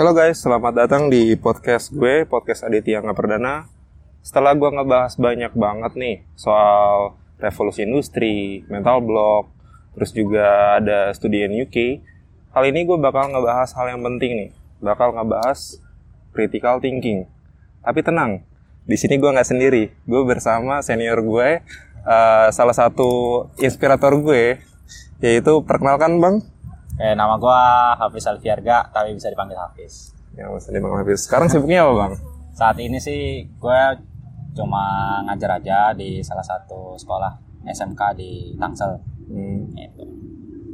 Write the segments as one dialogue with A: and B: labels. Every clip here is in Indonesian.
A: Halo guys, selamat datang di podcast gue, podcast Aditya Angga Perdana. Setelah gue ngebahas banyak banget nih soal revolusi industri, mental block, terus juga ada studi in UK, kali ini gue bakal ngebahas hal yang penting nih. Bakal ngebahas critical thinking. Tapi tenang, di sini gue nggak sendiri. Gue bersama senior gue, uh, salah satu inspirator gue, yaitu perkenalkan bang.
B: Eh, nama gua Hafiz Alfiarga, tapi bisa dipanggil Hafiz.
A: Ya, bisa dipanggil Hafiz. Sekarang sibuknya apa bang?
B: Saat ini sih gue cuma ngajar aja di salah satu sekolah SMK di Tangsel.
A: Hmm.
B: Gitu.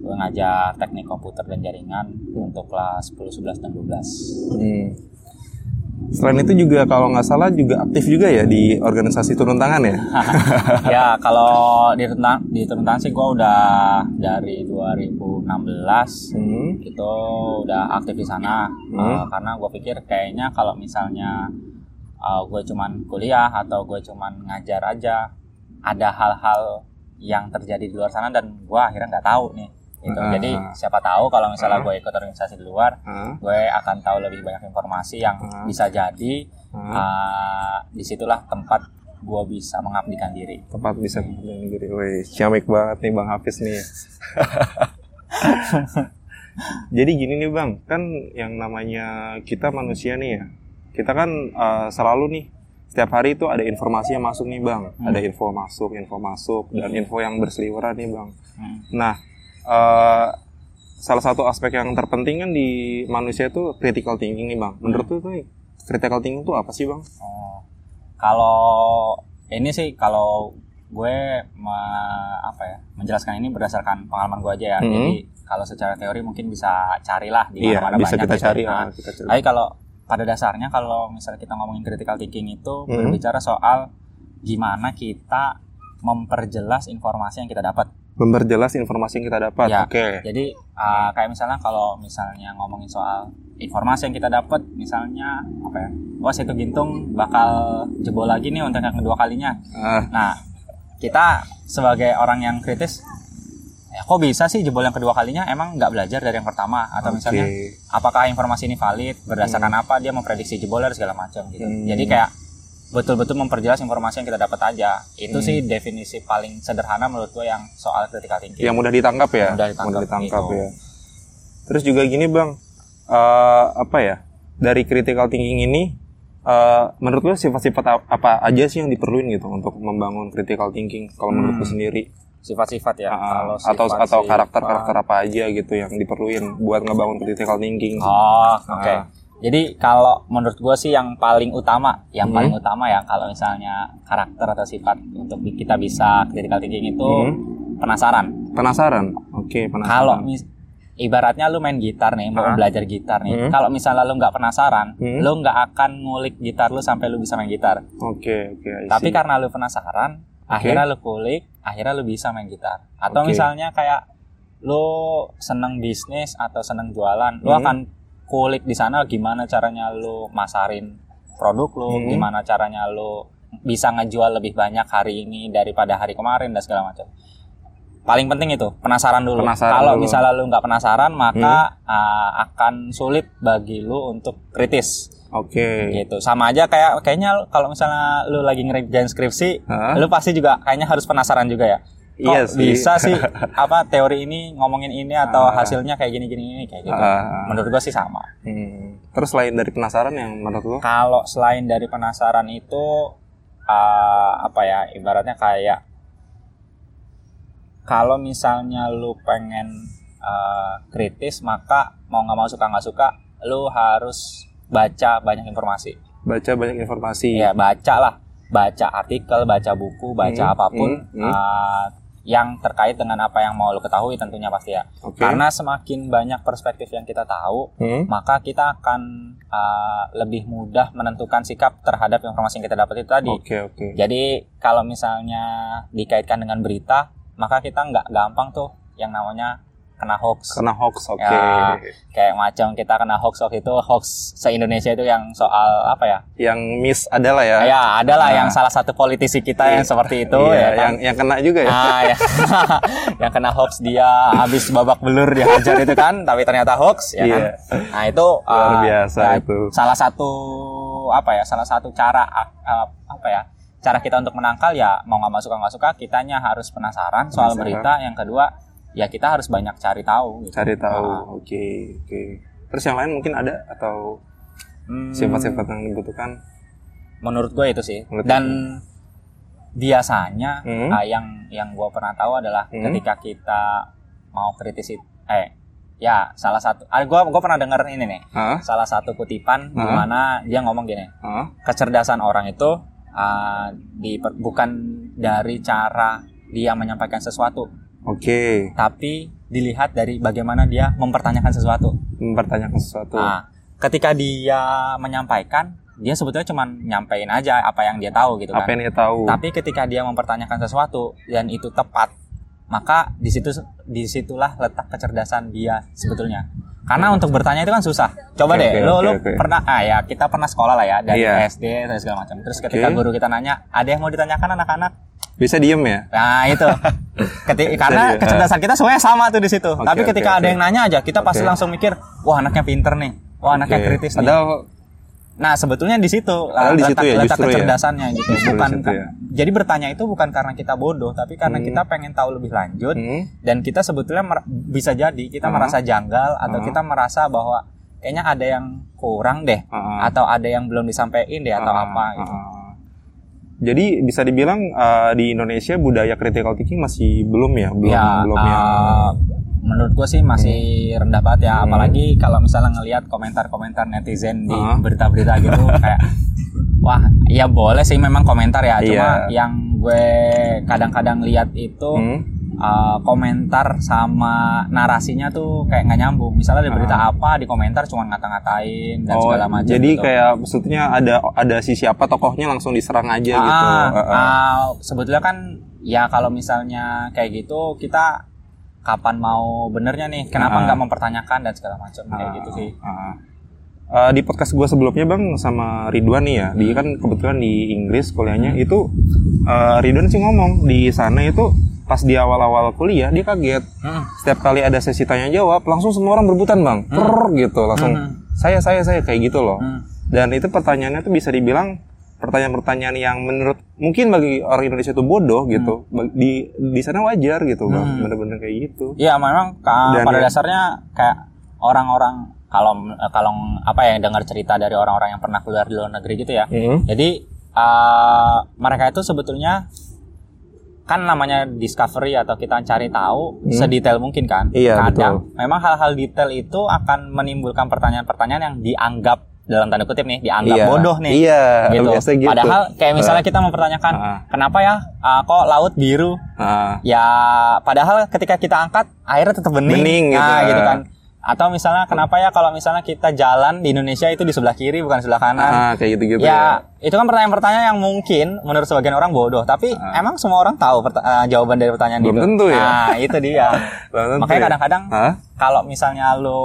B: Gue ngajar teknik komputer dan jaringan untuk kelas 10, 11, dan 12.
A: Hmm. Selain itu juga kalau nggak salah juga aktif juga ya di organisasi turun tangan ya?
B: ya kalau di turun di turun tangan sih gue udah dari 2016
A: Hmm.
B: itu udah aktif di sana
A: Hmm.
B: Uh, karena gue pikir kayaknya kalau misalnya uh, gue cuman kuliah atau gue cuman ngajar aja ada hal-hal yang terjadi di luar sana dan gue akhirnya nggak tahu nih gitu.
A: Ah.
B: jadi siapa tahu kalau misalnya
A: Ah.
B: gue ikut organisasi di luar
A: Ah,
B: gue akan tahu lebih banyak informasi yang
A: Ah.
B: bisa jadi
A: ah.
B: uh, di situlah tempat gue bisa mengabdikan diri
A: Tempat bisa mengambil diri. Wih, ciamik banget nih Bang Hafiz nih. Jadi gini nih Bang, kan yang namanya kita manusia nih ya. Kita kan eh, selalu nih setiap hari itu ada informasi yang masuk nih Bang.
B: Hmm.
A: Ada info masuk, info masuk dan info yang berseliweran nih Bang.
B: Hmm.
A: Nah, eh, salah satu aspek yang terpenting kan di manusia itu critical thinking nih Bang. Menurut lu tuh critical thinking itu apa sih Bang?
B: Oh, kalau ini sih kalau gue me- apa ya menjelaskan ini berdasarkan pengalaman gue aja ya.
A: Mhm.
B: Jadi kalau secara teori mungkin bisa carilah di
A: Iya,
B: mana-mana
A: bisa
B: banyak
A: kita
B: gitu.
A: cari.
B: Nah,
A: ah, kita cari.
B: Tapi kalau pada dasarnya kalau misalnya kita ngomongin critical thinking itu
A: Mhm.
B: berbicara soal gimana kita memperjelas informasi yang kita dapat.
A: Memperjelas informasi yang kita dapat.
B: Ya.
A: Oke.
B: Jadi uh, kayak misalnya kalau misalnya ngomongin soal informasi yang kita dapat, misalnya apa ya? Wah situ gintung bakal jebol lagi nih untuk yang kedua kalinya.
A: Ah,
B: Nah, kita sebagai orang yang kritis, ya kok bisa sih jebol yang kedua kalinya emang nggak belajar dari yang pertama atau
A: oke.
B: misalnya apakah informasi ini valid berdasarkan apa dia memprediksi jebol dan segala macam gitu.
A: Hmm.
B: Jadi kayak betul-betul memperjelas informasi yang kita dapat aja. Itu
A: Hmm.
B: sih definisi paling sederhana menurut gue yang soal critical thinking.
A: yang mudah ditangkap ya
B: Mudah ditangkap, gitu.
A: ya terus juga gini bang eh, apa ya dari critical thinking ini eh, menurut lo sifat-sifat ap- apa aja sih yang diperluin gitu untuk membangun critical thinking kalau menurut lo
B: Hmm.
A: sendiri
B: Sifat-sifat ya.
A: Ah,
B: Kalau
A: atau
B: sifat-
A: atau
B: sifat-
A: karakter-karakter apa aja gitu yang diperluin buat ngebangun critical thinking
B: Oh, oke.
A: Ah.
B: Jadi kalau menurut gue sih yang paling utama, yang
A: Hmm.
B: paling utama ya kalau misalnya karakter atau sifat untuk kita bisa critical thinking itu
A: Hmm.
B: penasaran.
A: penasaran oke penasaran
B: Kalau ibaratnya lu main gitar nih, mau
A: Ah.
B: belajar gitar nih.
A: Hmm.
B: Kalau misalnya lu nggak penasaran,
A: Hmm.
B: lu nggak akan ngulik gitar lu sampai lu bisa main gitar.
A: oke oke I
B: Tapi karena lu penasaran, akhirnya lu kulik, akhirnya lu bisa main gitar. Atau
A: Oke.
B: misalnya kayak lu seneng bisnis atau seneng jualan, lu
A: Hmm.
B: akan kulik di sana gimana caranya lu masarin produk lu,
A: Hmm.
B: gimana caranya lu bisa ngejual lebih banyak hari ini daripada hari kemarin dan segala macam. Paling penting itu penasaran dulu.
A: Penasaran
B: Kalau
A: dulu.
B: misalnya lu nggak penasaran, maka ah, akan sulit bagi lu untuk kritis
A: oke
B: gitu sama aja kayak kayaknya kalau misalnya lu lagi ngerjain skripsi
A: Hah?
B: lu pasti juga kayaknya harus penasaran juga ya kok
A: Iya sih.
B: bisa sih apa teori ini ngomongin ini atau
A: Ah.
B: hasilnya kayak gini gini gini kayak gitu
A: Ah.
B: menurut gua sih sama
A: Hmm. terus selain dari penasaran yang menurut lo
B: kalau selain dari penasaran itu ah, apa ya ibaratnya kayak kalau misalnya lu pengen ah, kritis maka mau nggak mau suka nggak suka lu harus baca banyak informasi
A: baca banyak informasi
B: Iya, baca lah. Baca artikel, baca buku, baca
A: Hmm,
B: apa pun
A: hmm, hmm.
B: uh, yang terkait dengan apa yang mau lo ketahui tentunya pasti ya.
A: oke
B: Karena semakin banyak perspektif yang kita tahu,
A: Hmm?
B: maka kita akan uh, lebih mudah menentukan sikap terhadap informasi yang kita dapat itu tadi.
A: Oke oke.
B: Jadi kalau misalnya dikaitkan dengan berita, maka kita nggak gampang tuh yang namanya kena hoax
A: Kena hoax, oke.
B: Ya. kayak macam kita kena hoax waktu itu hoax se Indonesia itu yang soal apa ya
A: Yang miss adalah ya.
B: ya adalah
A: Nah.
B: yang salah satu politisi kita yang seperti itu
A: Iya,
B: ya kan?
A: yang yang kena juga ya.
B: Ah, ya. yang kena hoax dia habis babak belur dihajar itu kan, tapi ternyata hoax ya kan.
A: Iya.
B: Nah, itu
A: Luar
B: ah,
A: biasa
B: ya,
A: itu.
B: Salah satu apa ya? Salah satu cara ah, apa ya? Cara kita untuk menangkal ya mau nggak masuk nggak suka, kitanya harus penasaran soal
A: Penasaran.
B: berita. Yang kedua, ya kita harus banyak cari tahu gitu.
A: Cari tahu.
B: Ah.
A: Oke, oke. Terus yang lain mungkin ada atau
B: Hmm,
A: sifat-sifat yang dibutuhkan?
B: menurut gue itu sih.
A: Menurut
B: Dan biasanya
A: Hmm.
B: ah, yang yang gue pernah tahu adalah
A: Hmm.
B: ketika kita mau kritis it- eh ya salah satu ah, gue gue pernah dengar ini nih
A: Hah?
B: salah satu kutipan di
A: Hah?
B: mana dia ngomong gini
A: Hah?
B: kecerdasan orang itu ah, di bukan dari cara dia menyampaikan sesuatu
A: Oke,
B: tapi dilihat dari bagaimana dia mempertanyakan sesuatu
A: mempertanyakan sesuatu.
B: Nah, ketika dia menyampaikan, dia sebetulnya cuma nyampein aja apa yang dia tahu gitu
A: Apa
B: kan.
A: yang dia tahu?
B: Tapi ketika dia mempertanyakan sesuatu dan itu tepat, maka di situ di situlah letak kecerdasan dia sebetulnya. Karena untuk bertanya itu kan susah. Coba
A: Oke,
B: deh,
A: oke,
B: lo
A: oke,
B: lo
A: oke.
B: pernah ah ya kita pernah sekolah lah ya dari
A: Iya.
B: SD dan segala macam. Terus ketika
A: Oke.
B: guru kita nanya, ada yang mau ditanyakan anak-anak?
A: Bisa diem ya?
B: Nah itu, Keti- karena kecerdasan kita semuanya sama tuh di situ.
A: Oke,
B: Tapi ketika
A: oke.
B: ada yang nanya aja, kita pasti
A: Oke.
B: langsung mikir, wah anaknya pinter nih, wah anaknya
A: Oke.
B: kritis nih.
A: Padahal
B: Nah sebetulnya di situ
A: Padahal di
B: letak,
A: situ ya,
B: letak
A: justru ya.
B: kecerdasannya gitu.
A: Justru di
B: Bukan
A: situ ya.
B: jadi bertanya itu bukan karena kita bodoh, tapi karena
A: Hmm.
B: kita pengen tahu lebih lanjut
A: hmm,
B: dan kita sebetulnya bisa jadi kita
A: Ah.
B: merasa janggal atau
A: Ah.
B: kita merasa bahwa kayaknya ada yang kurang deh
A: ah,
B: atau ada yang belum disampaikan deh atau
A: ah,
B: apa gitu.
A: ah. Jadi bisa dibilang eh, di Indonesia budaya critical thinking masih belum ya, belum
B: ya,
A: belum
B: uh,
A: yang
B: menurut gue sih masih rendah banget ya
A: Hmm.
B: apalagi kalau misalnya ngelihat komentar-komentar netizen di
A: Ah.
B: berita-berita gitu kayak wah ya boleh sih memang komentar ya cuma
A: Iya.
B: yang gue kadang-kadang lihat itu
A: Hmm,
B: uh, komentar sama narasinya tuh kayak nggak nyambung misalnya di berita
A: Ah.
B: apa di komentar cuma ngata-ngatain dan
A: Oh,
B: segala macam
A: jadi
B: gitu.
A: kayak maksudnya ada ada si siapa tokohnya langsung diserang aja
B: Ah,
A: gitu.
B: ah,
A: Ah, ah.
B: ah, sebetulnya kan ya kalau misalnya kayak gitu kita kapan mau benernya nih kenapa nggak mempertanyakan dan segala macam kayak gitu sih.
A: Eh, di podcast gue sebelumnya bang sama Ridwan nih ya, dia kan kebetulan di Inggris kuliahnya itu eh, Ridwan sih ngomong di sana itu pas di awal-awal kuliah dia kaget
B: Hmm.
A: setiap kali ada sesi tanya jawab langsung semua orang berbutan bang, Prrr, gitu langsung
B: Hmm.
A: saya saya saya kayak gitu loh.
B: Hmm.
A: Dan itu pertanyaannya tuh bisa dibilang pertanyaan-pertanyaan yang menurut mungkin bagi orang Indonesia itu bodoh gitu,
B: Hmm.
A: Di di sana wajar gitu bang, bener-bener kayak gitu.
B: Iya memang
A: Dan
B: pada
A: ya-
B: dasarnya kayak orang-orang kalau kalau apa ya dengar cerita dari orang-orang yang pernah keluar di luar negeri gitu ya.
A: Hmm.
B: Jadi uh, mereka itu sebetulnya kan namanya discovery atau kita cari tahu sedetail mungkin kan.
A: Hmm. Iya,
B: Kadang memang hal-hal detail itu akan menimbulkan pertanyaan-pertanyaan yang dianggap dalam tanda kutip nih dianggap
A: Iya.
B: bodoh nih.
A: Iya,
B: Gitu.
A: gitu.
B: Padahal kayak misalnya kita mempertanyakan
A: Ah.
B: kenapa ya uh, kok laut biru?
A: Ah.
B: Ya padahal ketika kita angkat airnya tetap bening.
A: Bening gitu.
B: Nah, gitu kan. Atau misalnya kenapa ya kalau misalnya kita jalan di Indonesia itu di sebelah kiri bukan sebelah kanan?
A: Ah, kayak gitu-gitu
B: ya, itu kan pertanyaan-pertanyaan yang mungkin menurut sebagian orang bodoh, tapi emang semua orang tahu eh, jawaban dari pertanyaan.
A: Belum
B: itu.
A: tentu ya.
B: Nah, itu dia.
A: Tentu
B: Makanya
A: ya.
B: kadang-kadang kalau misalnya lo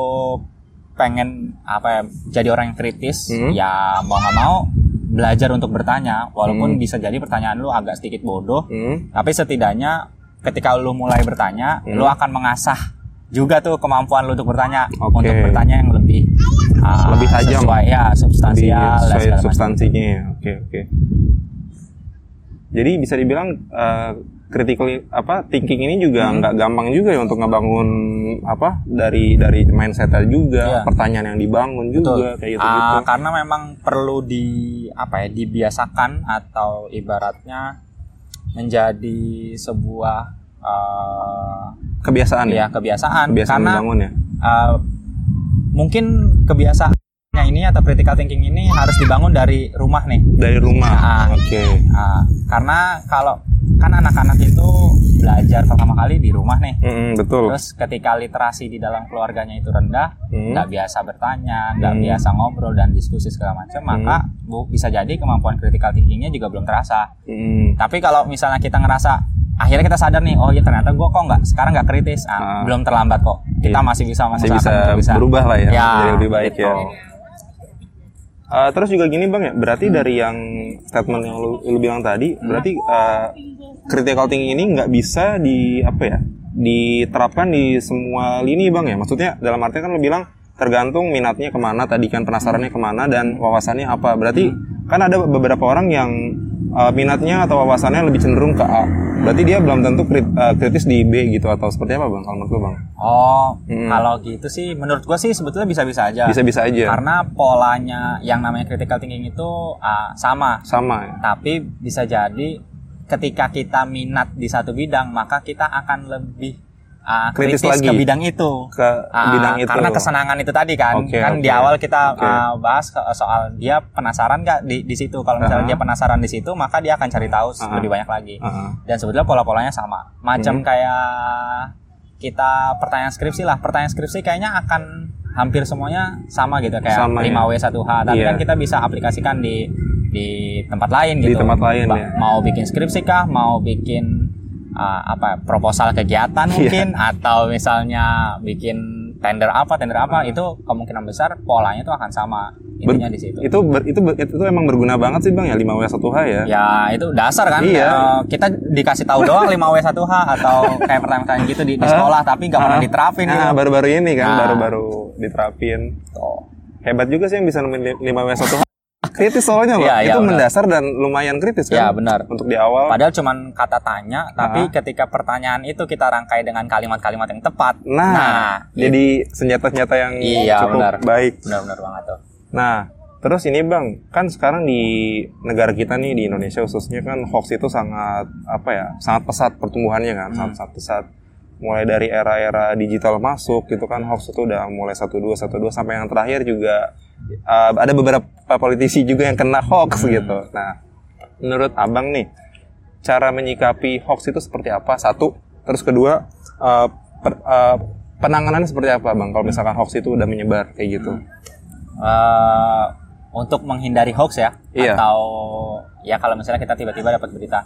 B: pengen apa ya jadi orang yang kritis,
A: Hmm.
B: ya mau nggak mau belajar untuk bertanya, walaupun bisa jadi pertanyaan lu agak sedikit bodoh,
A: Hmm.
B: tapi setidaknya ketika lu mulai bertanya,
A: Hmm.
B: lu akan mengasah juga tuh kemampuan lu untuk bertanya,
A: Oke.
B: untuk bertanya yang lebih uh,
A: Lebih tajam.
B: sesuai ya substansial dan
A: sesuai substansinya ya. Oke, oke. Jadi bisa dibilang eh, critical apa thinking ini juga
B: Hmm.
A: nggak gampang juga ya untuk ngebangun apa dari dari mindset juga,
B: Iya.
A: pertanyaan yang dibangun juga kayak gitu-gitu.
B: Ah, karena memang perlu di apa ya dibiasakan atau ibaratnya menjadi sebuah uh,
A: Kebiasaan ya.
B: ya kebiasaan,
A: Kebiasaan
B: karena
A: ya.
B: uh, mungkin kebiasaannya ini atau critical thinking ini harus dibangun dari rumah nih
A: Dari rumah.
B: Ah.
A: Oke.
B: Ah, karena kalau kan anak-anak itu belajar pertama kali di rumah nih
A: Mm-mm, betul.
B: terus ketika literasi di dalam keluarganya itu rendah nggak biasa bertanya, nggak
A: Hmm.
B: biasa ngobrol dan diskusi segala macam, maka bu, bisa jadi kemampuan critical thinkingnya juga belum terasa.
A: Mm.
B: Tapi kalau misalnya kita ngerasa akhirnya kita sadar nih oh ya ternyata gue kok nggak sekarang nggak kritis ah,
A: Ah.
B: belum terlambat kok kita
A: Iya.
B: masih bisa
A: masih bisa,
B: untuk
A: berubah lah ya,
B: Ya,
A: jadi lebih baik
B: gitu.
A: ya. Eh, terus juga gini bang ya, berarti
B: Hmm.
A: dari yang statement yang lu, lu bilang tadi, berarti eh, critical thinking ini nggak bisa di apa ya, diterapkan di semua lini bang ya. Maksudnya dalam artinya kan lu bilang tergantung minatnya ke mana, tadi kan penasarannya ke mana dan wawasannya apa. Berarti kan ada beberapa orang yang eh, minatnya atau wawasannya lebih cenderung ke A. Berarti dia belum tentu krit- kritis di B gitu atau seperti apa bang? Kalau menurut lu bang?
B: Oh
A: Hmm.
B: kalau gitu sih menurut gue sih sebetulnya bisa-bisa aja
A: Bisa-bisa aja.
B: karena polanya yang namanya critical thinking itu ah, sama
A: Sama ya.
B: tapi bisa jadi ketika kita minat di satu bidang maka kita akan lebih ah,
A: Kritis
B: kritis,
A: lagi.
B: ke bidang itu
A: Ke
B: Ah,
A: bidang itu.
B: karena kesenangan itu tadi kan
A: Oke,
B: kan di
A: oke.
B: awal kita
A: Oke.
B: ah, bahas soal dia penasaran nggak di di situ kalau misalnya
A: Aha.
B: dia penasaran di situ maka dia akan cari tahu
A: Aha.
B: lebih banyak lagi
A: Heeh.
B: dan sebetulnya pola-polanya sama macam
A: Hmm.
B: kayak kita pertanyaan skripsi lah pertanyaan skripsi kayaknya akan hampir semuanya sama gitu kayak
A: Sama, ya.
B: 5W 1H tapi
A: Iya.
B: kan kita bisa aplikasikan di di tempat lain
A: Di
B: gitu
A: tempat lain,
B: Ba-
A: ya.
B: mau bikin skripsi kah mau bikin uh, apa proposal kegiatan
A: Iya.
B: mungkin atau misalnya bikin tender apa tender apa itu kemungkinan besar polanya itu akan sama intinya di situ
A: itu ber- itu ber- itu emang berguna banget sih bang ya 5W 1H ya.
B: Ya itu dasar kan.
A: Iya.
B: Eh, kita dikasih tahu doang 5W1H atau kayak pertanyaan gitu di, di sekolah tapi nggak pernah
A: Ah.
B: diterapin gitu.
A: Nah, baru-baru ini kan
B: Nah.
A: baru-baru diterapin.
B: Tuh.
A: Hebat juga sih yang bisa nemuin 5W 1H. Kritis soalnya loh.
B: Iya, iya,
A: itu
B: benar.
A: mendasar dan lumayan kritis kan.
B: Iya, benar.
A: Untuk di awal.
B: Padahal cuman kata tanya, tapi
A: Ah.
B: ketika pertanyaan itu kita rangkai dengan kalimat-kalimat yang tepat.
A: Nah, jadi senjata-senjata yang
B: Iya,
A: cukup
B: benar.
A: baik.
B: benar-benar banget tuh.
A: Nah, terus ini Bang, kan sekarang di negara kita nih di Indonesia khususnya kan hoax itu sangat apa ya? Sangat pesat pertumbuhannya kan,
B: Hmm.
A: sangat sangat pesat. Mulai dari era-era digital masuk gitu kan hoax itu udah mulai 12 12 sampai yang terakhir juga uh, ada beberapa politisi juga yang kena hoax
B: Hmm.
A: gitu. Nah, menurut Abang nih, cara menyikapi hoax itu seperti apa? Satu, terus kedua uh, per- uh, penanganannya seperti apa, Bang? Kalau misalkan hoax itu udah menyebar kayak gitu.
B: Eh, untuk menghindari hoax ya,
A: Iya.
B: atau ya kalau misalnya kita tiba-tiba dapat berita.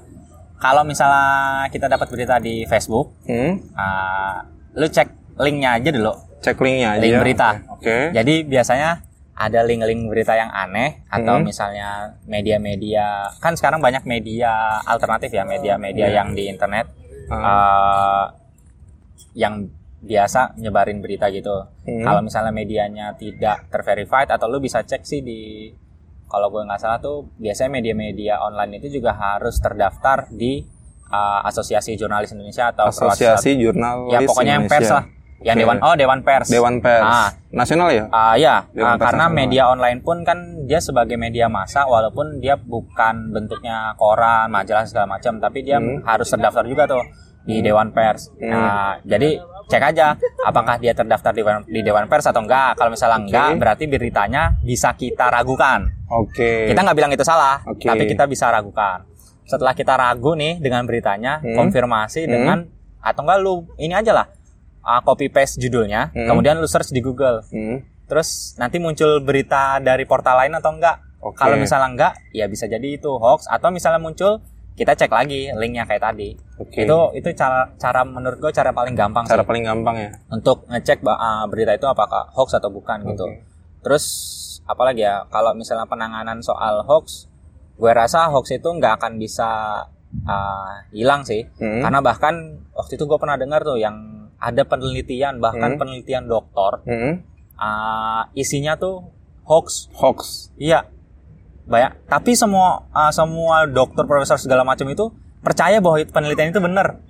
B: Kalau misalnya kita dapat berita di Facebook,
A: Hmm?
B: ah, lu cek linknya aja dulu.
A: cek linknya aja.
B: Link berita.
A: Oke.
B: Jadi biasanya ada link-link berita yang aneh atau
A: Hmm.
B: misalnya media-media kan sekarang banyak media alternatif ya media-media
A: Iya.
B: yang di internet
A: Ah.
B: eh, yang biasa nyebarin berita gitu.
A: Hmm.
B: Kalau misalnya medianya tidak terverified atau lu bisa cek sih di kalau gue nggak salah tuh biasanya media-media online itu juga harus terdaftar di eh, Asosiasi Jurnalis Indonesia atau
A: Asosiasi Jurnalis
B: ya pokoknya yang pers lah. Yang. Dewan oh Dewan Pers.
A: Dewan Pers.
B: Ah.
A: Nasional ya?
B: Ah ya,
A: Dewan
B: ah, karena
A: Nasional.
B: media online pun kan dia sebagai media massa walaupun dia bukan bentuknya koran, majalah segala macam, tapi dia
A: Hmm.
B: harus terdaftar juga tuh di Dewan Pers.
A: Hmm.
B: Nah, jadi cek aja apakah dia terdaftar di, Dewan- di Dewan Pers atau enggak. Kalau misalnya
A: Oke.
B: enggak, berarti beritanya bisa kita ragukan.
A: Oke.
B: Kita nggak bilang itu salah,
A: Oke.
B: tapi kita bisa ragukan. Setelah kita ragu nih dengan beritanya,
A: Hmm.
B: konfirmasi
A: Hmm.
B: dengan atau enggak lu ini aja lah. Ah, copy paste judulnya,
A: Hmm.
B: kemudian lu search di Google.
A: Hmm.
B: Terus nanti muncul berita dari portal lain atau enggak?
A: Oke.
B: Kalau misalnya enggak, ya bisa jadi itu hoax atau misalnya muncul kita cek lagi linknya kayak tadi.
A: Oke.
B: Itu itu cara cara menurut gue cara paling gampang
A: cara
B: sih
A: paling gampang ya.
B: untuk ngecek ah, berita itu apakah hoax atau bukan gitu.
A: Oke.
B: Terus apalagi ya kalau misalnya penanganan soal hoax, gue rasa hoax itu nggak akan bisa ah, hilang sih.
A: Hmm.
B: Karena bahkan waktu itu gue pernah dengar tuh yang ada penelitian bahkan
A: Hmm.
B: penelitian dokter
A: Hmm.
B: ah, isinya tuh hoax
A: Hoax.
B: Iya. Banyak. Tapi semua uh, semua dokter, profesor segala macam itu percaya bahwa penelitian itu benar.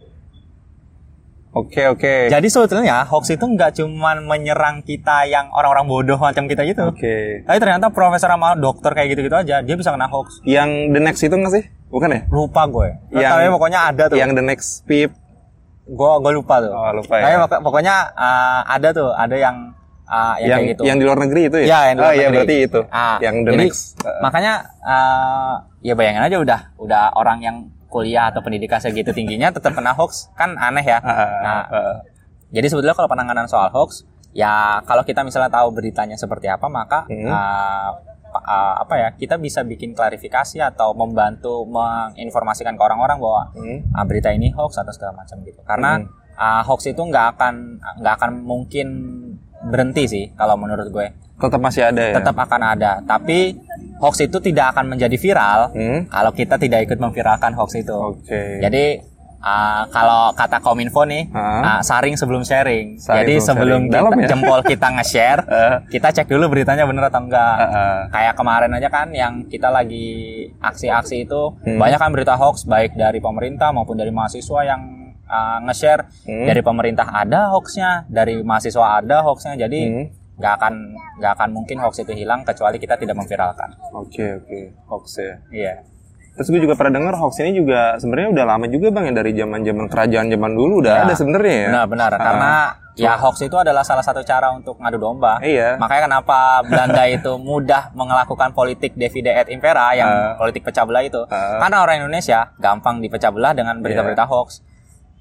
A: Oke, oke.
B: Jadi sebetulnya hoax itu nggak cuman menyerang kita yang orang-orang bodoh macam kita gitu.
A: Oke.
B: Tapi ternyata profesor sama dokter kayak gitu-gitu aja, dia bisa kena hoax.
A: Yang the next itu nggak sih? Bukan ya?
B: Lupa gue.
A: Yang-
B: Tapi pokoknya ada tuh.
A: Yang the next pip.
B: Gue gue lupa tuh.
A: Oh, lupa
B: Tapi
A: ya.
B: pokok- pokoknya uh, ada tuh, ada yang uh, yang,
A: Yang
B: kayak gitu.
A: yang di luar negeri itu ya?
B: Iya, yang di luar
A: oh, iya
B: negeri.
A: berarti itu.
B: Ah,
A: yang the
B: jadi,
A: next. uh,
B: makanya uh, ya bayangin aja udah udah orang yang kuliah atau pendidikan segitu tingginya tetap kena hoax kan aneh ya.
A: ah, ah,
B: Nah,
A: ah.
B: jadi sebetulnya kalau penanganan soal hoax ya kalau kita misalnya tahu beritanya seperti apa maka
A: Hmm.
B: uh, uh, apa ya kita bisa bikin klarifikasi atau membantu menginformasikan ke orang-orang bahwa
A: Hmm.
B: ah, berita ini hoax atau segala macam gitu karena
A: Hmm.
B: ah, hoax itu nggak akan nggak akan mungkin berhenti sih kalau menurut gue
A: Tetap masih ada ya.
B: tetap akan ada tapi hoax itu tidak akan menjadi viral
A: Hmm.
B: kalau kita tidak ikut memviralkan hoax itu
A: Oke.
B: jadi ah, kalau kata kominfo nih ah, saring sebelum sharing
A: Saring
B: jadi
A: sebelum sharing. Dalam
B: kita,
A: ya?
B: jempol kita nge-share
A: Eh,
B: kita cek dulu beritanya bener atau enggak
A: eh, eh.
B: kayak kemarin aja kan yang kita lagi aksi-aksi itu
A: Hmm.
B: banyak kan berita hoax baik dari pemerintah maupun dari mahasiswa yang uh, nge-share
A: Hmm.
B: dari pemerintah ada hoaxnya dari mahasiswa ada hoaxnya jadi
A: Hmm.
B: nggak akan nggak akan mungkin hoax itu hilang kecuali kita tidak memviralkan
A: Oke oke. Hoax ya.
B: iya
A: Terus gue juga pernah dengar hoax ini juga sebenarnya udah lama juga bang ya dari zaman zaman kerajaan zaman dulu udah
B: Ya.
A: ada sebenarnya ya.
B: benar-benar karena ya hoax itu adalah salah satu cara untuk ngadu domba
A: Iya.
B: Makanya kenapa Belanda itu mudah melakukan politik divide et impera yang
A: Ah.
B: politik pecah belah itu.
A: Ah.
B: Karena orang Indonesia gampang dipecah belah dengan berita-berita
A: Iya.
B: hoax.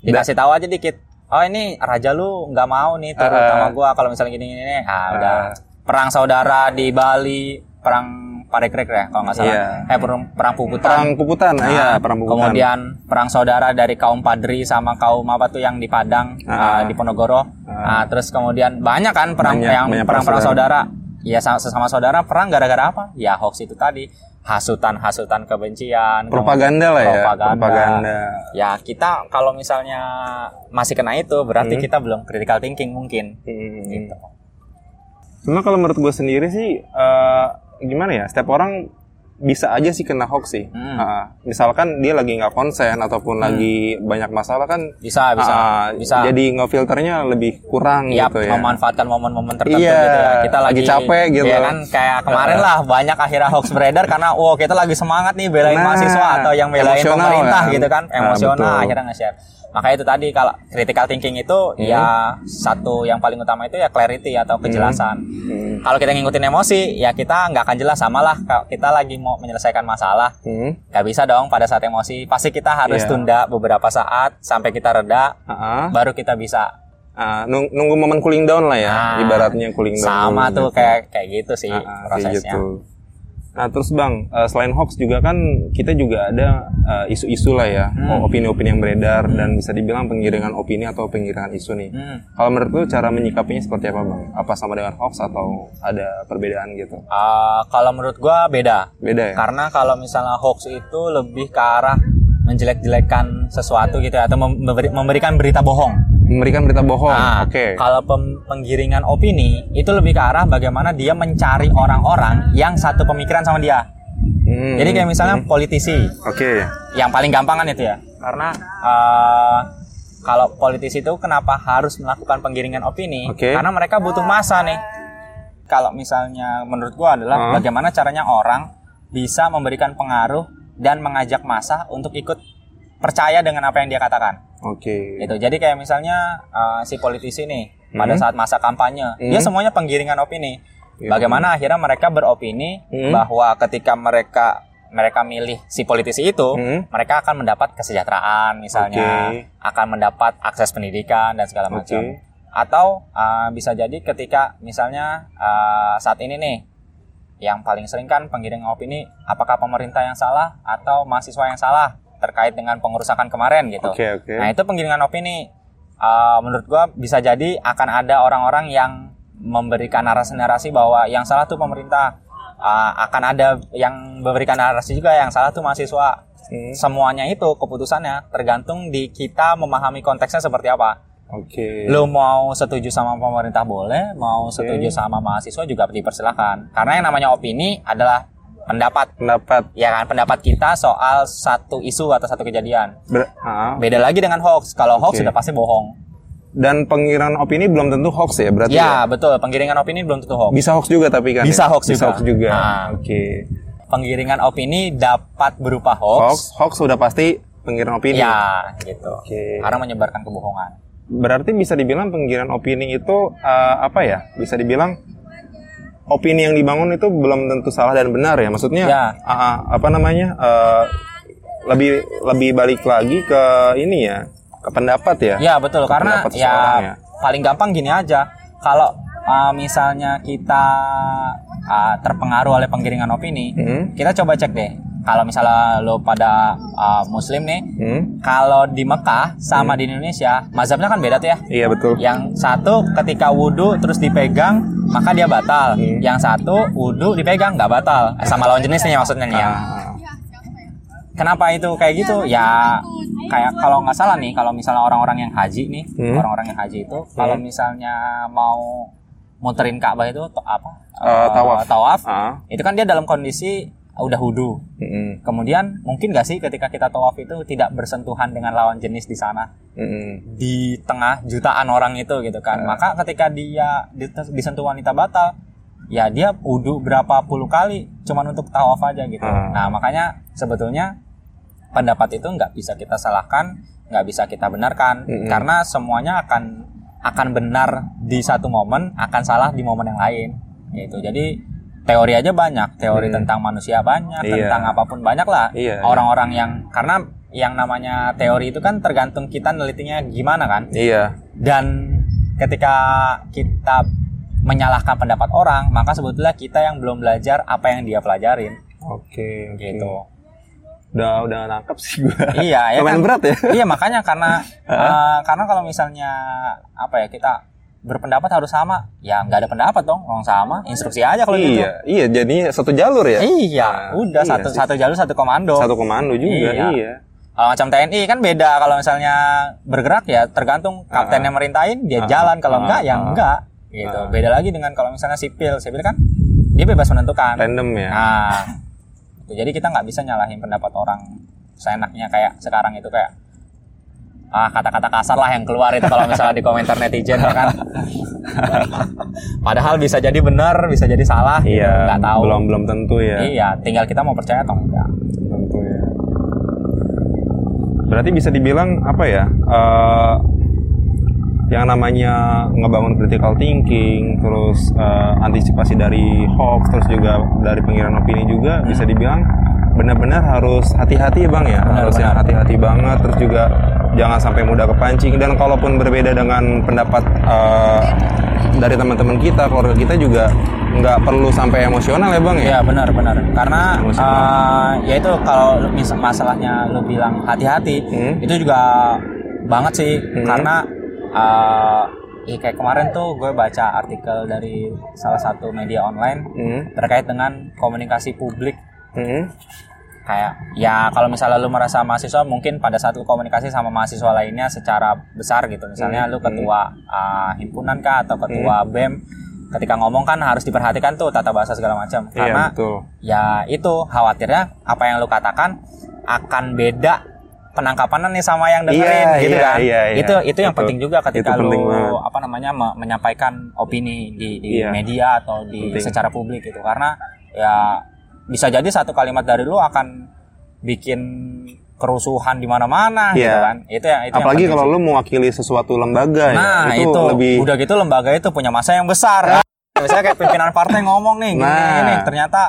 B: Dikasih tahu aja dikit. Oh ini raja lu nggak mau nih
A: Ah.
B: sama gua kalau misalnya gini-gini nih. Ah, udah
A: Ah.
B: perang saudara di Bali, perang Parekrek ya kalau nggak salah.
A: Iya.
B: Eh perang, perang Puputan.
A: Perang Puputan,
B: Nah,
A: iya perang Puputan.
B: Kemudian perang saudara dari kaum Padri sama kaum apa tuh yang di Padang,
A: Ah.
B: ah, di Ponorogo. Ah, terus kemudian banyak kan perang
A: Banyak,
B: yang
A: banyak
B: perang-perang
A: perang
B: saudara. Ya sama sesama saudara perang gara-gara apa? Ya hoax itu tadi. Hasutan-hasutan kebencian.
A: propaganda lah ya.
B: Propaganda.
A: Propaganda.
B: Ya kita kalau misalnya masih kena itu berarti
A: Hmm.
B: kita belum critical thinking mungkin.
A: Hmm.
B: Gitu.
A: Cuma kalau menurut gue sendiri sih eh, gimana ya? Setiap orang bisa aja sih kena hoax sih.
B: Hmm.
A: Ah, misalkan dia lagi nggak konsen ataupun lagi banyak masalah kan
B: Bisa, bisa,
A: ah,
B: bisa.
A: jadi ngefilternya lebih kurang
B: ya,
A: gitu ya.
B: memanfaatkan momen-momen tertentu
A: Iya,
B: gitu ya. Kita
A: lagi
B: lagi,
A: capek gitu.
B: Ya kan kayak kemarin lah banyak akhirnya hoax beredar karena wow kita lagi semangat nih belain
A: Nah,
B: mahasiswa atau yang belain pemerintah
A: kan.
B: gitu kan.
A: Nah,
B: Emosional
A: betul.
B: akhirnya nge-share. Makanya itu tadi kalau critical thinking itu
A: Hmm.
B: ya satu yang paling utama itu ya clarity atau kejelasan.
A: Hmm.
B: Kalau kita ngikutin emosi ya kita nggak akan jelas sama lah kalau kita lagi mau menyelesaikan masalah
A: Hmm.
B: nggak bisa dong pada saat emosi pasti kita harus
A: Iya.
B: tunda beberapa saat sampai kita reda
A: Ah,
B: baru kita bisa
A: nung- nunggu momen cooling down lah ya,
B: Nah,
A: ibaratnya cooling down.
B: sama tuh
A: gitu.
B: kayak kayak gitu sih
A: ah, kayak
B: prosesnya.
A: gitu. Nah terus bang, eh, selain hoax juga kan kita juga ada eh, isu-isu lah ya,
B: Hmm.
A: opini-opini yang beredar dan bisa dibilang penggiringan opini atau penggiringan isu nih.
B: Hmm.
A: Kalau menurut lu cara menyikapinya seperti apa bang? Apa sama dengan hoax atau ada perbedaan gitu?
B: Ah, kalau menurut gua beda.
A: Beda ya?
B: Karena kalau misalnya hoax itu lebih ke arah menjelek-jelekan sesuatu gitu ya, atau mem- memberi- memberikan berita bohong.
A: Memberikan berita bohong.
B: Nah,
A: Oke.
B: kalau pem- penggiringan opini itu lebih ke arah bagaimana dia mencari orang-orang yang satu pemikiran sama dia.
A: Hmm,
B: Jadi kayak misalnya
A: hmm.
B: politisi,
A: Oke.
B: yang paling gampang kan itu ya. Karena eh, kalau politisi itu kenapa harus melakukan penggiringan opini?
A: Oke.
B: Karena mereka butuh masa nih. Kalau misalnya menurut gua adalah
A: Hmm.
B: bagaimana caranya orang bisa memberikan pengaruh dan mengajak masa untuk ikut percaya dengan apa yang dia katakan.
A: Oke.
B: Gitu. Jadi kayak misalnya eh, si politisi nih pada
A: Hmm.
B: saat masa kampanye,
A: Hmm.
B: dia semuanya penggiringan opini.
A: Iya.
B: Bagaimana akhirnya mereka beropini
A: Hmm.
B: bahwa ketika mereka mereka milih si politisi itu,
A: Hmm.
B: mereka akan mendapat kesejahteraan misalnya,
A: Oke.
B: akan mendapat akses pendidikan dan segala macam.
A: Oke.
B: Atau uh, bisa jadi ketika misalnya uh, saat ini nih yang paling sering kan penggiringan opini apakah pemerintah yang salah atau mahasiswa yang salah terkait dengan pengerusakan kemarin gitu.
A: Oke oke.
B: Nah, itu penggiringan opini uh, menurut gua bisa jadi akan ada orang-orang yang memberikan narasi-narasi bahwa yang salah tuh pemerintah. Uh, akan ada yang memberikan narasi juga yang salah tuh mahasiswa
A: Hmm.
B: semuanya itu keputusannya tergantung di kita memahami konteksnya seperti apa.
A: Oke.
B: Lo mau setuju sama pemerintah boleh, mau setuju sama mahasiswa juga dipersilahkan. Karena yang namanya opini adalah pendapat,
A: Pendapat.
B: ya kan pendapat kita soal satu isu atau satu kejadian.
A: Ber- ah.
B: Beda lagi dengan hoax. Kalau hoax
A: Oke.
B: sudah pasti bohong.
A: Dan pengiriman opini belum tentu hoax ya berarti
B: Ya, betul. Penggiringan opini belum tentu hoax.
A: Bisa hoax juga tapi kan
B: Bisa
A: ya?
B: hoax
A: Bisa
B: juga.
A: hoax juga.
B: Nah.
A: Oke.
B: Penggiringan opini dapat berupa hoax.
A: Hoax, hoax sudah pasti pengiriman opini.
B: Ya, gitu.
A: Oke.
B: Karena menyebarkan kebohongan.
A: Berarti bisa dibilang penggiringan opini itu eh, apa ya? Bisa dibilang opini yang dibangun itu belum tentu salah dan benar ya. Maksudnya
B: Ya.
A: ah, apa namanya? eh, lebih lebih balik lagi ke ini ya, ke pendapat ya.
B: Ya betul karena
A: pendapat
B: ya,
A: ya.
B: paling gampang gini aja kalau uh, misalnya kita uh, terpengaruh oleh penggiringan opini,
A: Hmm.
B: kita coba cek deh. Kalau misalnya lo pada uh, muslim nih,
A: Hmm.
B: kalau di Mekah sama di Indonesia, mazhabnya kan beda tuh ya.
A: Iya betul.
B: Yang satu ketika wudhu terus dipegang, maka dia batal.
A: Hmm.
B: Yang satu wudhu dipegang nggak batal. Eh, sama lawan jenisnya maksudnya nih ya.
A: Ah.
B: Kenapa itu kayak gitu? Ya kayak kalau nggak salah nih, kalau misalnya orang-orang yang haji nih,
A: Hmm.
B: orang-orang yang haji itu, kalau misalnya mau muterin Ka'bah itu apa?
A: Eh,
B: Eh,
A: tawaf.
B: tawaf,
A: Ah.
B: itu kan dia dalam kondisi udah wudhu.
A: Mm-mm.
B: Kemudian mungkin nggak sih ketika kita tawaf itu tidak bersentuhan dengan lawan jenis di sana?
A: Mm-mm.
B: di tengah jutaan orang itu gitu kan.
A: Ya.
B: Maka ketika dia di- disentuh wanita batal, ya dia wudhu berapa puluh kali cuman untuk tawaf aja gitu.
A: Ah.
B: Nah makanya sebetulnya pendapat itu nggak bisa kita salahkan, nggak bisa kita benarkan
A: Mm-mm.
B: karena semuanya akan akan benar di satu momen, akan salah di momen yang lain. Gitu. Jadi teori aja banyak, teori
A: Hmm.
B: tentang manusia banyak,
A: Iya.
B: tentang apa pun banyak lah.
A: Iya,
B: Orang-orang yang karena yang namanya teori itu kan tergantung kita nelitinya gimana kan
A: Iya.
B: dan ketika kita menyalahkan pendapat orang maka sebetulnya kita yang belum belajar apa yang dia pelajarin
A: Oke. oke.
B: gitu
A: Udah udah nangkep sih gua.
B: iya ya kan
A: berat ya.
B: iya makanya karena eh, karena kalau misalnya apa ya kita berpendapat harus sama ya nggak ada pendapat dong orang sama instruksi aja kalau gitu
A: Iya, iya jadinya satu jalur ya.
B: iya
A: Nah,
B: udah
A: iya
B: satu
A: sih.
B: satu jalur satu komando
A: Satu komando juga,
B: Iya.
A: iya.
B: kalau macam TNI kan beda kalau misalnya bergerak ya tergantung kaptennya merintahin dia
A: Ah,
B: jalan kalau
A: ah,
B: enggak ya
A: ah.
B: enggak gitu
A: Ah.
B: beda lagi dengan kalau misalnya sipil sipil kan dia bebas menentukan
A: Random ya.
B: nah jadi kita nggak bisa nyalahin pendapat orang seenaknya kayak sekarang itu kayak ah kata-kata kasar lah yang keluar itu kalau misalnya di komentar netizen ya kan padahal bisa jadi benar bisa jadi salah gitu.
A: Iya,
B: nggak tahu
A: belum belum tentu ya.
B: iya tinggal kita mau percaya atau enggak
A: Tentu ya. Berarti bisa dibilang apa ya? eh, yang namanya ngebangun critical thinking, terus eh, antisipasi dari hoax, terus juga dari pengiriman opini juga bisa dibilang benar-benar harus hati-hati ya bang ya,
B: Benar,
A: harus yang
B: benar.
A: hati-hati banget, terus juga jangan sampai mudah kepancing dan kalaupun berbeda dengan pendapat eh, dari teman-teman kita, keluarga kita juga nggak perlu sampai emosional ya bang ya.
B: Iya benar benar karena
A: Emosional.
B: eh, ya itu kalau mis- masalahnya lu bilang hati-hati
A: Hmm.
B: itu juga banget sih
A: Hmm.
B: karena eh ya kayak kemarin tuh gue baca artikel dari salah satu media online
A: Hmm.
B: terkait dengan komunikasi publik
A: Hmm.
B: kayak ya kalau misalnya lu merasa mahasiswa mungkin pada saat lu komunikasi sama mahasiswa lainnya secara besar gitu misalnya
A: Hmm,
B: lu ketua uh, himpunan kah atau ketua BEM ketika ngomong kan harus diperhatikan tuh tata bahasa segala macam
A: Iya
B: karena
A: betul.
B: ya itu khawatirnya apa yang lu katakan akan beda penangkapannya nih sama yang dengerin
A: Iya,
B: gitu
A: iya,
B: kan
A: iya, iya.
B: itu itu yang
A: Itu-
B: penting juga ketika
A: itu penting
B: lu
A: banget.
B: apa namanya me- menyampaikan opini di, di
A: Iya.
B: media atau di
A: Penting.
B: secara publik gitu karena ya bisa jadi satu kalimat dari lu akan bikin kerusuhan di mana-mana gitu
A: Iya.
B: kan itu yang itu yang
A: Apalagi
B: penting
A: kalau lu mewakili sesuatu lembaga
B: nah
A: ya,
B: itu,
A: lebih
B: udah gitu lembaga itu punya masa yang besar misalnya kayak pimpinan partai ngomong nih gini,
A: Nah.
B: gini, ternyata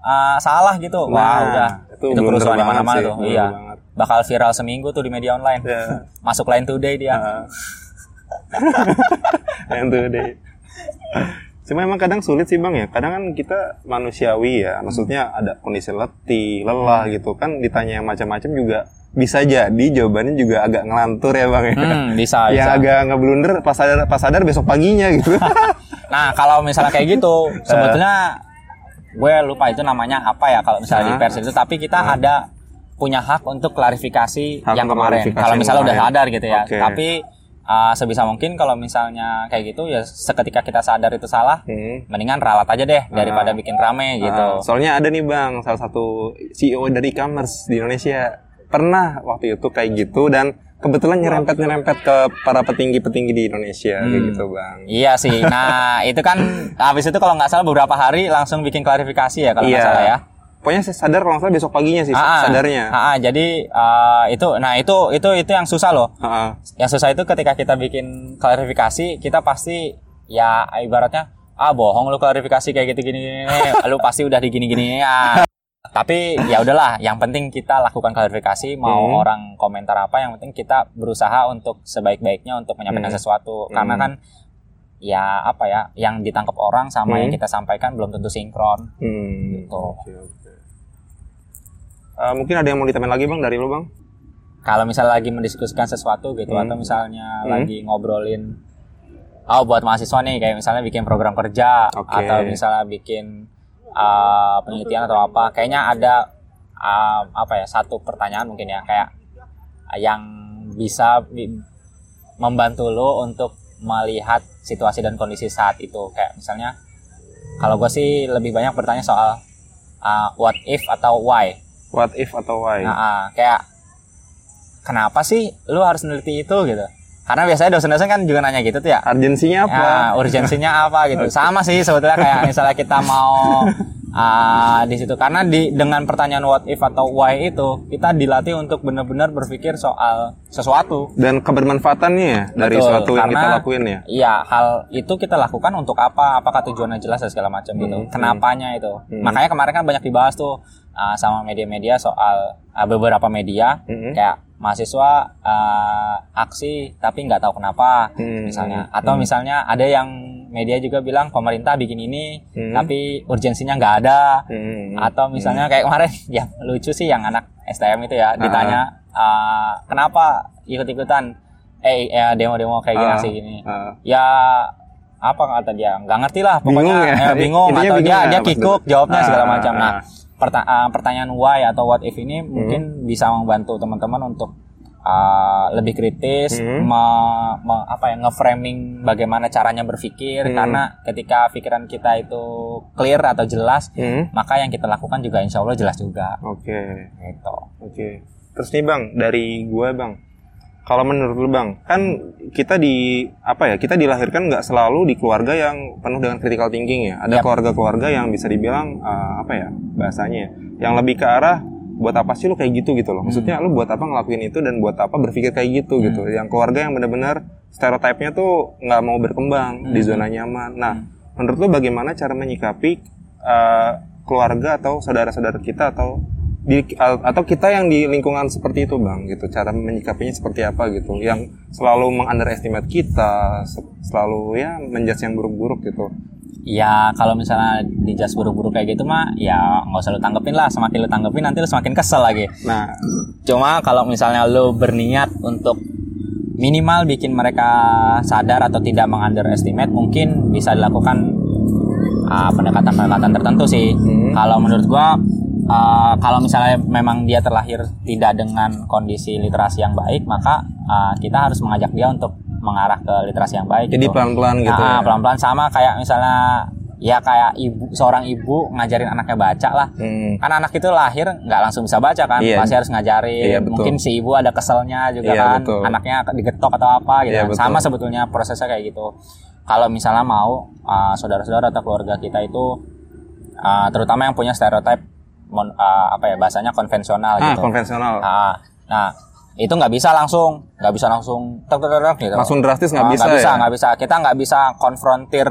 B: uh, salah gitu wah
A: Nah,
B: udah
A: itu
B: itu, kerusuhan di mana-mana tuh iya
A: banget.
B: Bakal viral seminggu tuh di media online
A: Ya.
B: masuk line today dia
A: yang tuh deh. Cuma emang kadang sulit sih bang ya. Kadang kan kita manusiawi ya. Maksudnya ada kondisi letih, lelah gitu kan. Ditanya macam-macam juga bisa jadi jawabannya juga agak ngelantur ya bang ya.
B: hmm, bisa
A: yang
B: bisa
A: agak ngeblunder pas sadar pas sadar besok paginya gitu.
B: Nah, kalau misalnya kayak gitu, sebetulnya gue lupa itu namanya apa ya kalau misalnya di
A: Hah?
B: pers itu, tapi kita ada punya hak untuk klarifikasi
A: Hak
B: yang kemarin.
A: klarifikasi
B: Kalau misalnya udah sadar gitu ya.
A: Oke.
B: Tapi uh, sebisa mungkin kalau misalnya kayak gitu ya seketika kita sadar itu salah,
A: Hmm.
B: mendingan ralat aja deh daripada bikin rame gitu.
A: Ah, soalnya ada nih bang, salah satu CEO dari e-commerce di Indonesia pernah waktu itu kayak gitu dan kebetulan nyerempet nyerempet ke para petinggi-petinggi di Indonesia kayak
B: Hmm.
A: gitu bang.
B: Iya sih. Nah, itu kan habis itu kalau nggak salah beberapa hari langsung bikin klarifikasi ya kalau nggak
A: Iya.
B: salah ya.
A: Pokoknya saya sadar kalau nggak salah besok paginya sih
B: Ah, ah.
A: sadarnya.
B: Ah, ah, jadi uh, itu nah itu itu itu yang susah loh.
A: Ah.
B: yang susah itu ketika kita bikin klarifikasi kita pasti ya ibaratnya ah bohong lu klarifikasi kayak gitu gini gini lu pasti udah di gini gini ya tapi ya udahlah yang penting kita lakukan klarifikasi mau
A: Hmm.
B: orang komentar apa yang penting kita berusaha untuk sebaik-baiknya untuk menyampaikan
A: Hmm.
B: sesuatu karena
A: Hmm.
B: kan ya apa ya yang ditangkap orang sama
A: Hmm.
B: yang kita sampaikan belum tentu sinkron
A: Hmm.
B: Gitu.
A: Oke, oke. Eh, mungkin ada yang mau ditambahin lagi bang dari lo bang?
B: kalau misalnya lagi mendiskusikan sesuatu gitu
A: Hmm.
B: atau misalnya
A: Hmm.
B: lagi ngobrolin oh buat mahasiswa nih kayak misalnya bikin program kerja
A: Oke.
B: atau misalnya bikin uh, penelitian atau apa kayaknya ada uh, apa ya satu pertanyaan mungkin ya kayak yang bisa bi- membantu lo untuk melihat situasi dan kondisi saat itu kayak misalnya kalau gue sih lebih banyak bertanya soal uh, what if atau why
A: What if atau why?
B: Nah, ah, kayak kenapa sih lu harus neliti itu gitu? Karena biasanya dosen-dosen kan juga nanya gitu tuh ya.
A: Urgensinya apa?
B: Ya, urgensinya apa gitu. Sama sih sebetulnya kayak misalnya kita mau ah, di situ karena di dengan pertanyaan what if atau why itu kita dilatih untuk benar-benar berpikir soal sesuatu.
A: Dan kebermanfaatannya ya dari
B: Betul,
A: suatu yang kita lakuin ya.
B: Iya, hal itu kita lakukan untuk apa? Apakah tujuannya jelas dan segala macam gitu.
A: Hmm,
B: Kenapanya itu.
A: Hmm.
B: Makanya kemarin kan banyak dibahas tuh ah, sama media-media soal ah, beberapa media
A: Hmm.
B: kayak mahasiswa ah, aksi tapi nggak tahu kenapa
A: Hmm,
B: misalnya
A: hmm,
B: atau
A: hmm.
B: misalnya ada yang media juga bilang pemerintah bikin ini
A: Hmm.
B: tapi urgensinya nggak ada
A: Hmm.
B: atau misalnya kayak kemarin yang lucu sih yang anak STM itu ya ditanya ah, kenapa ikut-ikutan eh ya demo-demo kayak gini
A: Ah,
B: sih gini
A: ah.
B: ya apa kata dia nggak ngerti lah
A: Bingung
B: pokoknya
A: ya?
B: eh, bingung
A: Intinya
B: atau
A: bingung
B: dia
A: ya,
B: dia kikuk
A: dulu.
B: jawabnya segala macam nah
A: ah.
B: Perta- ah, pertanyaan why atau what if ini mungkin bisa membantu teman-teman untuk ah, lebih kritis
A: Hmm.
B: me- me- apa ya ngeframing bagaimana caranya berpikir
A: Hmm.
B: karena ketika pikiran kita itu clear atau jelas
A: Hmm.
B: maka yang kita lakukan juga insya Allah jelas juga
A: Oke.
B: gitu
A: Oke. Terus nih bang, dari gue bang, kalau menurut lu bang, kan kita di apa ya? Kita dilahirkan nggak selalu di keluarga yang penuh dengan critical thinking ya. Ada keluarga-keluarga yang bisa dibilang eh, apa ya bahasanya? ya, Yang lebih ke arah buat apa sih lu kayak gitu gitu loh. Maksudnya lu buat apa ngelakuin itu dan buat apa berpikir kayak gitu gitu. Yang keluarga yang benar-benar stereotipnya tuh nggak mau berkembang di zona nyaman. Nah, menurut lu bagaimana cara menyikapi eh, keluarga atau saudara-saudara kita atau di atau kita yang di lingkungan seperti itu bang gitu. Cara menyikapinya seperti apa gitu. Yang selalu mengunderestimate kita se- selalu ya menjudge yang buruk-buruk gitu.
B: Ya kalau misalnya dijas buru-buru kayak gitu mah ya nggak usah lu tanggepin lah. Semakin lu tanggepin nanti lu semakin kesel lagi.
A: Nah.
B: Cuma kalau misalnya lo berniat untuk minimal bikin mereka sadar atau tidak mengunderestimate, mungkin bisa dilakukan ah, pendekatan-pendekatan tertentu sih.
A: Hmm.
B: Kalau menurut gua, ah, kalau misalnya memang dia terlahir tidak dengan kondisi literasi yang baik, maka ah, kita harus mengajak dia untuk mengarah ke literasi yang baik.
A: jadi
B: gitu.
A: pelan-pelan gitu
B: Ah,
A: ya
B: pelan-pelan sama kayak misalnya ya kayak ibu seorang ibu ngajarin anaknya baca lah
A: Hmm.
B: kan anak itu lahir nggak langsung bisa baca kan
A: Iya.
B: masih harus ngajarin
A: Iya, betul.
B: mungkin si ibu ada keselnya juga
A: Iya,
B: kan
A: betul.
B: anaknya digetok atau apa gitu
A: Iya,
B: kan.
A: betul.
B: sama sebetulnya prosesnya kayak gitu kalau misalnya mau uh, saudara-saudara atau keluarga kita itu uh, terutama yang punya stereotip mon- uh, apa ya bahasanya konvensional
A: ah
B: gitu.
A: konvensional.
B: Ah, nah itu nggak bisa langsung nggak bisa langsung tek tek tek, tek, gitu.
A: Langsung drastis nggak
B: Ah,
A: bisa
B: bisa
A: ya?
B: nggak bisa. Kita nggak bisa konfrontir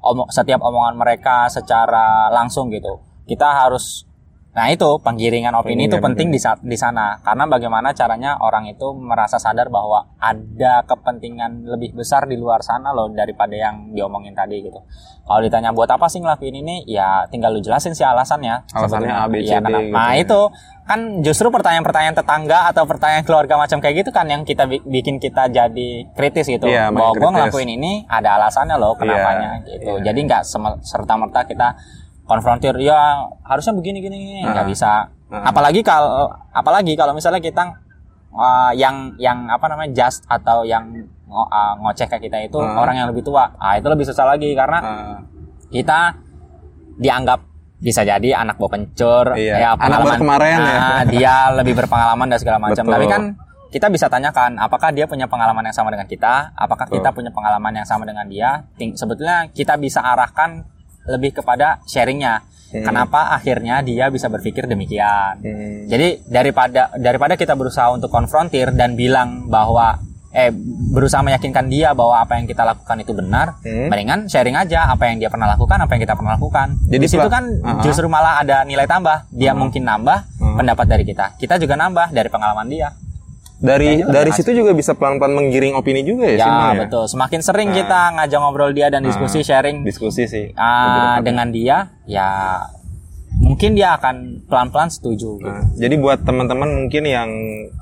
B: omong setiap omongan mereka secara langsung gitu. Kita harus nah itu penggiringan opini itu
A: Penggiringan
B: penting di sa- di sana. Karena bagaimana caranya orang itu merasa sadar bahwa ada kepentingan lebih besar di luar sana loh daripada yang diomongin tadi gitu. Kalau ditanya buat apa sih ngelakuin ini ya tinggal lu jelasin sih alasannya.
A: Alasannya. A, B, C,
B: Iya,
A: D gitu
B: nah
A: ya.
B: itu kan justru pertanyaan-pertanyaan tetangga atau pertanyaan keluarga macam kayak gitu kan yang kita bi- bikin kita jadi kritis gitu.
A: Iya, makin
B: bahwa gue ngelakuin ini ada alasannya loh kenapanya
A: Iya,
B: gitu.
A: iya.
B: jadi nggak serta merta kita konfrontir ya harusnya begini gini nggak
A: Ah.
B: bisa
A: Ah.
B: apalagi kalau apalagi kalau misalnya kita uh, yang yang apa namanya just atau yang ngo- uh, ngoceh ke kita itu
A: Ah.
B: orang yang lebih tua ah itu lebih susah lagi karena
A: Ah,
B: kita dianggap bisa jadi anak bawa pencur
A: Iya.
B: ya
A: Anak baru kemarin ya.
B: Nah, dia lebih berpengalaman dan segala macam
A: Betul.
B: tapi kan kita bisa tanyakan apakah dia punya pengalaman yang sama dengan kita apakah
A: Betul.
B: kita punya pengalaman yang sama dengan dia Ting- sebetulnya kita bisa arahkan lebih kepada sharingnya
A: Hmm.
B: kenapa akhirnya dia bisa berpikir demikian
A: hmm.
B: jadi daripada daripada kita berusaha untuk konfrontir dan bilang bahwa eh berusaha meyakinkan dia bahwa apa yang kita lakukan itu benar,
A: Hmm.
B: mendingan sharing aja apa yang dia pernah lakukan, apa yang kita pernah lakukan.
A: Jadi
B: di situ kan
A: Uh-huh.
B: justru malah ada nilai tambah. Dia
A: Uh-huh.
B: mungkin nambah
A: Uh-huh.
B: pendapat dari kita. Kita juga nambah dari pengalaman dia.
A: Dari dari situ juga bisa pelan-pelan menggiring opini juga ya, sih,
B: Ya,
A: Bang, ya?
B: betul. Semakin sering
A: Nah.
B: kita ngajak ngobrol dia dan diskusi sharing
A: Diskusi sih. dekat.
B: dengan dia, ya mungkin dia akan pelan-pelan setuju. gitu.
A: Nah, jadi buat teman-teman mungkin yang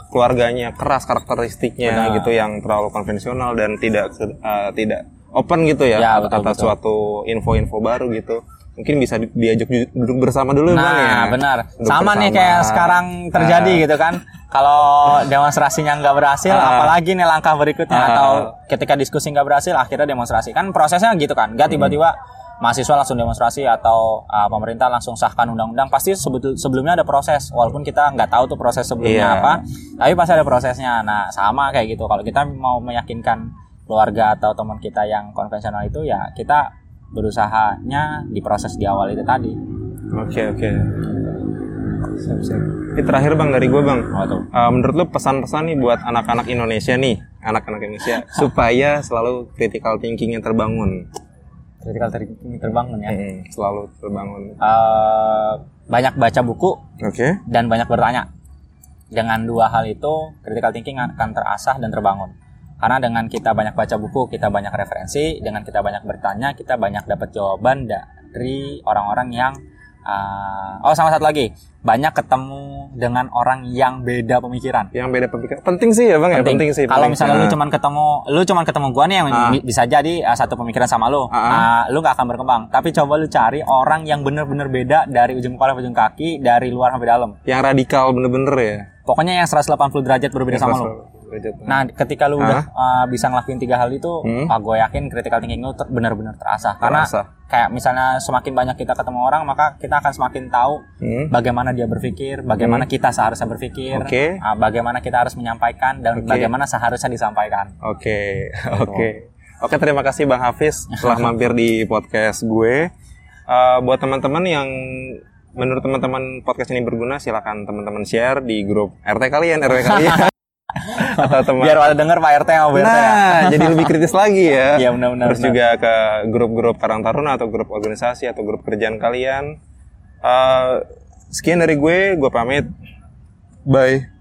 A: keluarganya keras karakteristiknya
B: Benar.
A: gitu yang terlalu konvensional dan tidak eh, tidak open gitu ya,
B: Ya,
A: atas
B: betul, betul.
A: suatu info-info baru gitu. Mungkin bisa di- diajak duduk bersama dulu Bang ya.
B: Nah, benar.
A: Duduk
B: Sama nih
A: bersama.
B: kayak sekarang terjadi gitu kan. Kalau demonstrasinya nggak berhasil,
A: Ah.
B: apalagi nih langkah berikutnya
A: Ah.
B: atau ketika diskusi nggak berhasil, akhirnya demonstrasi. Kan prosesnya gitu kan. Nggak tiba-tiba mahasiswa langsung demonstrasi atau uh, pemerintah langsung sahkan undang-undang. Pasti sebetul- sebelumnya ada proses. Walaupun kita nggak tahu tuh proses sebelumnya apa, tapi pasti ada prosesnya. Nah, sama kayak gitu. Kalau kita mau meyakinkan keluarga atau teman kita yang konvensional itu, ya kita berusahanya di proses di awal itu tadi.
A: Oke, oke. Siap, siap. Ini terakhir Bang dari gue Bang.
B: Oh, tuh.
A: Eh, menurut lu pesan-pesan nih buat anak-anak Indonesia nih, anak-anak Indonesia supaya selalu critical thinkingnya terbangun.
B: critical thinking terbangun ya.
A: Hmm, selalu terbangun.
B: Eh, banyak baca buku
A: Oke.
B: dan banyak bertanya. Dengan dua hal itu, critical thinking akan terasah dan terbangun. Karena dengan kita banyak baca buku, kita banyak referensi, dengan kita banyak bertanya, kita banyak dapat jawaban dari orang-orang yang eh, oh sama satu lagi, banyak ketemu dengan orang yang beda pemikiran.
A: Yang beda pemikiran. Penting sih ya Bang ya, penting sih.
B: Kalau
A: penting.
B: misalnya lu
A: Nah,
B: cuman ketemu, lu cuman ketemu gua nih yang bi- bisa jadi uh, satu pemikiran sama lu,
A: Ah.
B: uh, lu gak akan berkembang. Tapi coba lu cari orang yang bener-bener beda dari ujung kepala sampai ujung kaki, dari luar sampai dalam.
A: yang radikal bener-bener ya.
B: Pokoknya yang 180 derajat berbeda sama lu. Nah, ketika lu udah uh, bisa ngelakuin tiga hal itu,
A: Hmm.
B: ah, gue yakin critical thinking lu ter- bener-bener terasah. Karena
A: Terasa.
B: kayak misalnya semakin banyak kita ketemu orang, maka kita akan semakin tahu
A: Hmm.
B: bagaimana dia berpikir, bagaimana kita seharusnya berpikir,
A: Oke.
B: ah, bagaimana kita harus menyampaikan dan
A: Oke.
B: bagaimana seharusnya disampaikan.
A: Oke, oke. Oke, terima kasih Bang Hafiz telah mampir di podcast gue. Eh, buat teman-teman yang menurut teman-teman podcast ini berguna, silakan teman-teman share di grup RT kalian, RW kalian. Atau teman
B: Biar pada denger Pak RT sama Bu RT ya.
A: Nah, jadi lebih kritis lagi ya.
B: Iya, benar-benar,
A: Terus
B: benar.
A: juga ke grup-grup Karang Taruna atau grup organisasi atau grup kerjaan kalian. Eh, sekian dari gue, gue pamit. Bye.